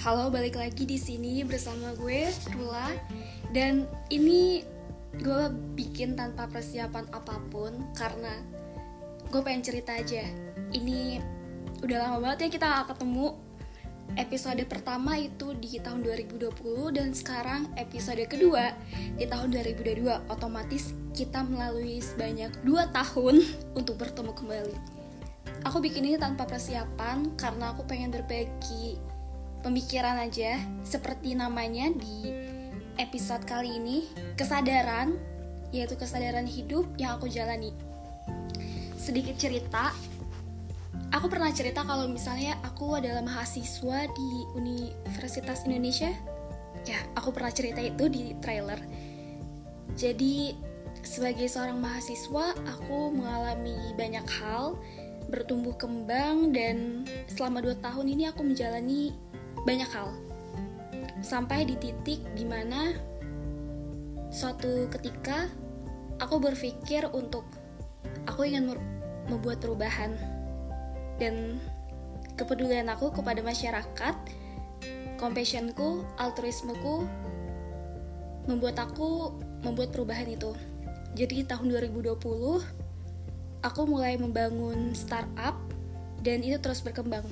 Halo, balik lagi di sini bersama gue Rula dan ini gue bikin tanpa persiapan apa pun karena gue pengen cerita aja. Ini udah lama banget ya kita ketemu. Episode pertama itu di tahun 2020 dan sekarang episode kedua di tahun 2022. Otomatis kita melalui sebanyak 2 tahun untuk bertemu kembali. Aku bikin ini tanpa persiapan karena aku pengen berbagi pemikiran aja seperti namanya di episode kali ini kesadaran yaitu kesadaran hidup yang aku jalani. Sedikit cerita. Aku pernah cerita kalau misalnya aku adalah mahasiswa di Universitas Indonesia. Ya aku pernah cerita itu di trailer. Jadi sebagai seorang mahasiswa aku mengalami banyak hal bertumbuh kembang dan selama dua tahun ini aku menjalani banyak hal. Sampai di titik di mana suatu ketika aku berpikir untuk aku ingin membuat perubahan. Dan kepedulian aku kepada masyarakat compassionku altruismeku membuat aku membuat perubahan itu. Jadi di tahun 2020 aku mulai membangun startup dan itu terus berkembang.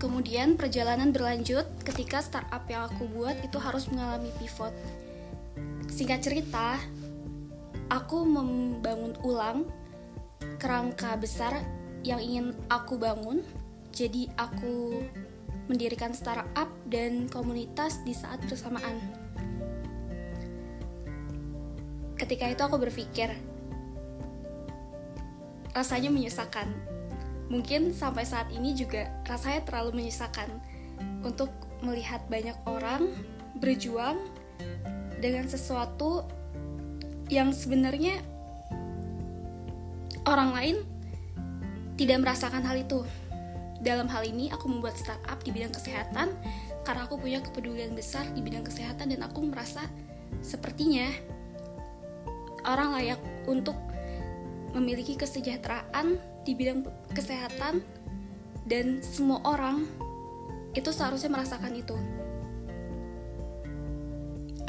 Kemudian perjalanan berlanjut ketika startup yang aku buat itu harus mengalami pivot. Singkat cerita, aku membangun ulang kerangka besar yang ingin aku bangun. Jadi aku mendirikan startup dan komunitas di saat bersamaan. Ketika itu aku berpikir, rasanya menyesakan. Mungkin sampai saat ini juga rasanya terlalu menyesakan untuk melihat banyak orang berjuang dengan sesuatu yang sebenarnya orang lain tidak merasakan hal itu. Dalam hal ini, aku membuat startup di bidang kesehatan karena aku punya kepedulian besar di bidang kesehatan dan aku merasa sepertinya orang layak untuk memiliki kesejahteraan di bidang kesehatan dan semua orang itu seharusnya merasakan itu.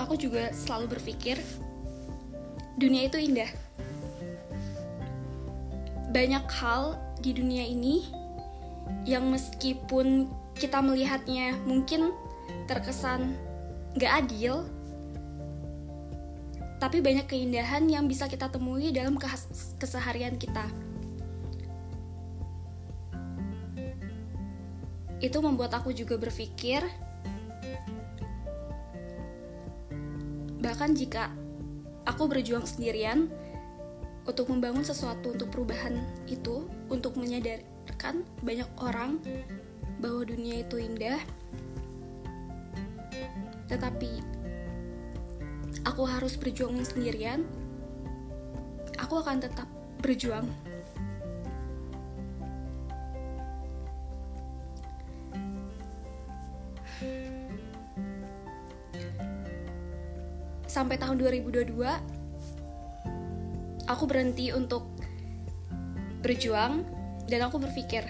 Aku juga selalu berpikir dunia itu indah. Banyak hal di dunia ini yang meskipun kita melihatnya mungkin terkesan gak adil, tapi banyak keindahan yang bisa kita temui dalam keseharian kita. Itu membuat aku juga berpikir, bahkan jika aku berjuang sendirian untuk membangun sesuatu untuk perubahan itu, untuk menyadarkan banyak orang bahwa dunia itu indah, tetapi aku harus berjuang sendirian, aku akan tetap berjuang. Sampai tahun 2022, aku berhenti untuk berjuang dan aku berpikir,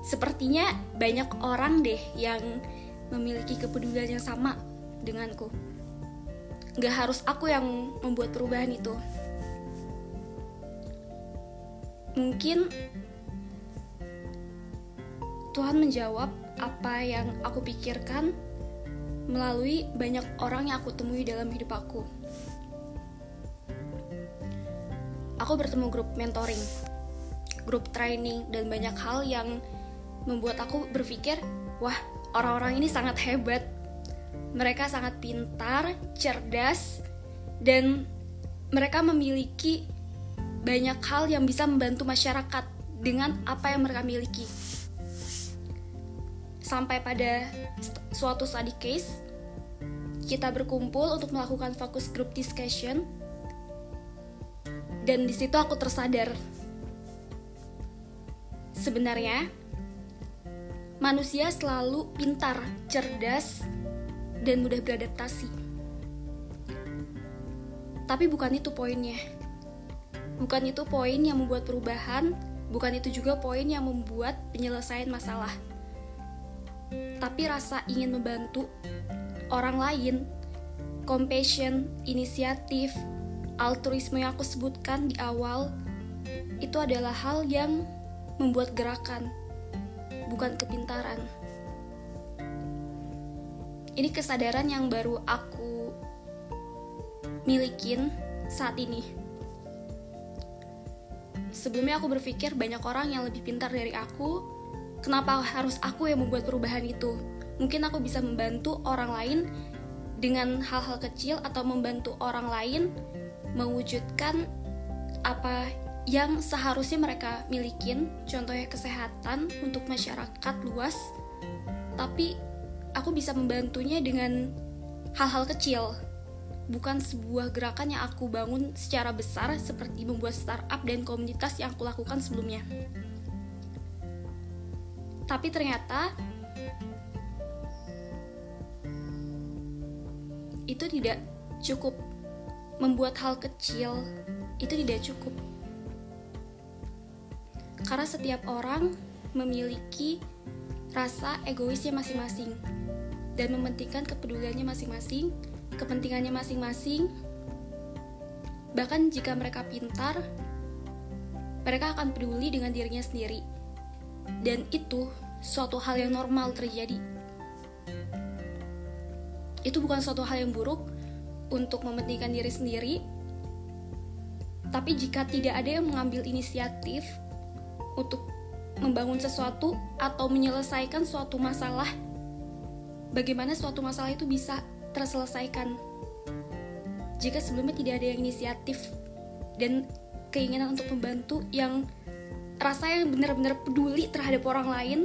sepertinya banyak orang deh yang memiliki kepedulian yang sama denganku. Gak harus aku yang membuat perubahan itu. Mungkin Tuhan menjawab apa yang aku pikirkan melalui banyak orang yang aku temui dalam hidup aku. Aku bertemu grup mentoring, grup training, dan banyak hal yang membuat aku berpikir, wah orang-orang ini sangat hebat mereka sangat pintar, cerdas, dan mereka memiliki banyak hal yang bisa membantu masyarakat dengan apa yang mereka miliki. Sampai pada suatu study case, kita berkumpul untuk melakukan focus group discussion, dan di situ aku tersadar sebenarnya manusia selalu pintar, cerdas, dan mudah beradaptasi. Tapi bukan itu poinnya. Bukan itu poin yang membuat perubahan, bukan itu juga poin yang membuat penyelesaian masalah. Tapi rasa ingin membantu orang lain, compassion, inisiatif, altruisme yang aku sebutkan di awal itu adalah hal yang membuat gerakan, bukan kepintaran. Ini kesadaran yang baru aku milikin saat ini. Sebelumnya aku berpikir banyak orang yang lebih pintar dari aku, kenapa harus aku yang membuat perubahan itu? Mungkin aku bisa membantu orang lain dengan hal-hal kecil atau membantu orang lain mewujudkan apa yang seharusnya mereka milikin, contohnya kesehatan untuk masyarakat luas, tapi aku bisa membantunya dengan hal-hal kecil bukan sebuah gerakan yang aku bangun secara besar seperti membuat startup dan komunitas yang aku lakukan sebelumnya. Tapi ternyata itu tidak cukup membuat hal kecil itu tidak cukup. Karena setiap orang memiliki rasa egoisnya masing-masing dan mementingkan kepeduliannya masing-masing, kepentingannya masing-masing. Bahkan jika mereka pintar, mereka akan peduli dengan dirinya sendiri. Dan itu suatu hal yang normal terjadi. Itu bukan suatu hal yang buruk untuk mementingkan diri sendiri, tapi jika tidak ada yang mengambil inisiatif untuk membangun sesuatu atau menyelesaikan suatu masalah bagaimana suatu masalah itu bisa terselesaikan. Jika sebelumnya tidak ada yang inisiatif dan keinginan untuk membantu yang rasa yang benar-benar peduli terhadap orang lain,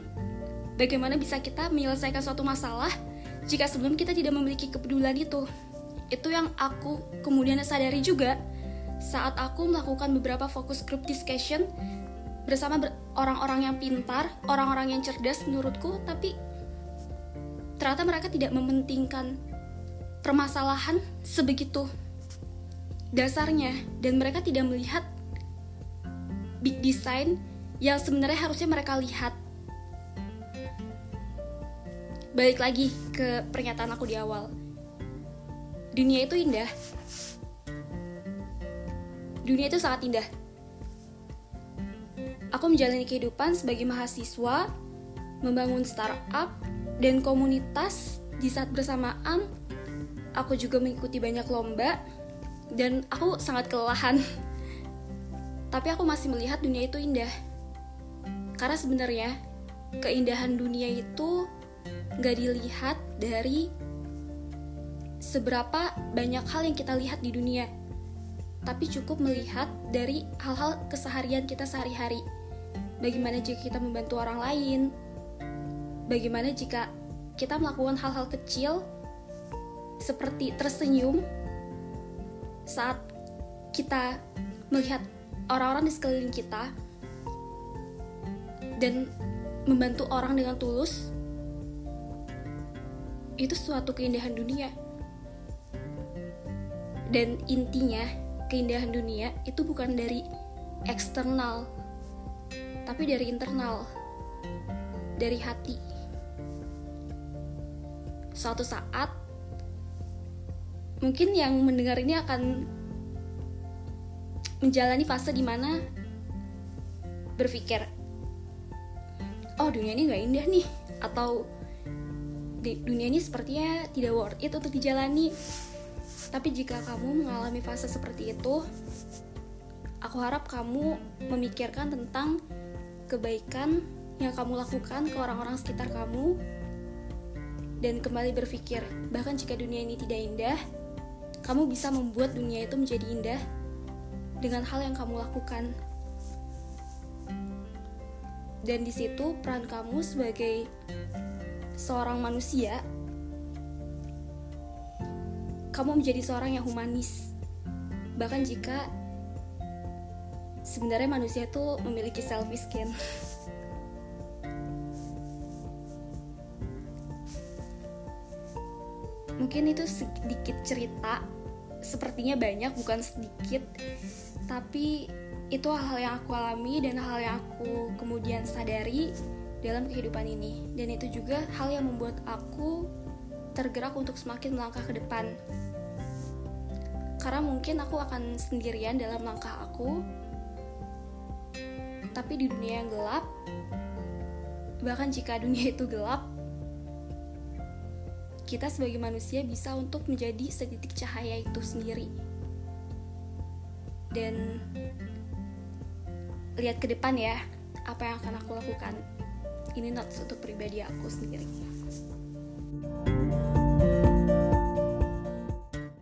bagaimana bisa kita menyelesaikan suatu masalah jika sebelum kita tidak memiliki kepedulian itu? Itu yang aku kemudian sadari juga saat aku melakukan beberapa fokus group discussion bersama orang-orang yang pintar, orang-orang yang cerdas menurutku, tapi ternyata mereka tidak mementingkan permasalahan sebegitu dasarnya dan mereka tidak melihat big design yang sebenarnya harusnya mereka lihat. Balik lagi ke pernyataan aku di awal. Dunia itu indah. Dunia itu sangat indah. Aku menjalani kehidupan sebagai mahasiswa membangun startup dan komunitas di saat bersamaan aku juga mengikuti banyak lomba dan aku sangat kelelahan tapi aku masih melihat dunia itu indah. Karena sebenarnya keindahan dunia itu gak dilihat dari seberapa banyak hal yang kita lihat di dunia tapi cukup melihat dari hal-hal keseharian kita sehari-hari. Bagaimana jika kita membantu orang lain bagaimana jika kita melakukan hal-hal kecil seperti tersenyum saat kita melihat orang-orang di sekeliling kita dan membantu orang dengan tulus itu suatu keindahan dunia. Dan intinya keindahan dunia itu bukan dari eksternal tapi dari internal dari hati. Suatu saat mungkin yang mendengar ini akan menjalani fase di mana berpikir oh dunia ini nggak indah nih atau dunia ini sepertinya tidak worth it untuk dijalani. Tapi jika kamu mengalami fase seperti itu aku harap kamu memikirkan tentang kebaikan yang kamu lakukan ke orang-orang sekitar kamu dan kembali berpikir, bahkan jika dunia ini tidak indah, kamu bisa membuat dunia itu menjadi indah dengan hal yang kamu lakukan. Dan di situ peran kamu sebagai seorang manusia, kamu menjadi seorang yang humanis. Bahkan jika sebenarnya manusia itu memiliki selfish skin. mungkin itu sedikit cerita sepertinya banyak bukan sedikit tapi itu hal-hal yang aku alami dan hal yang aku kemudian sadari dalam kehidupan ini. Dan itu juga hal yang membuat aku tergerak untuk semakin melangkah ke depan. Karena mungkin aku akan sendirian dalam langkah aku. Tapi di dunia yang gelap bahkan jika dunia itu gelap kita sebagai manusia bisa untuk menjadi setitik cahaya itu sendiri dan lihat ke depan ya apa yang akan aku lakukan. Ini notes untuk pribadi aku sendiri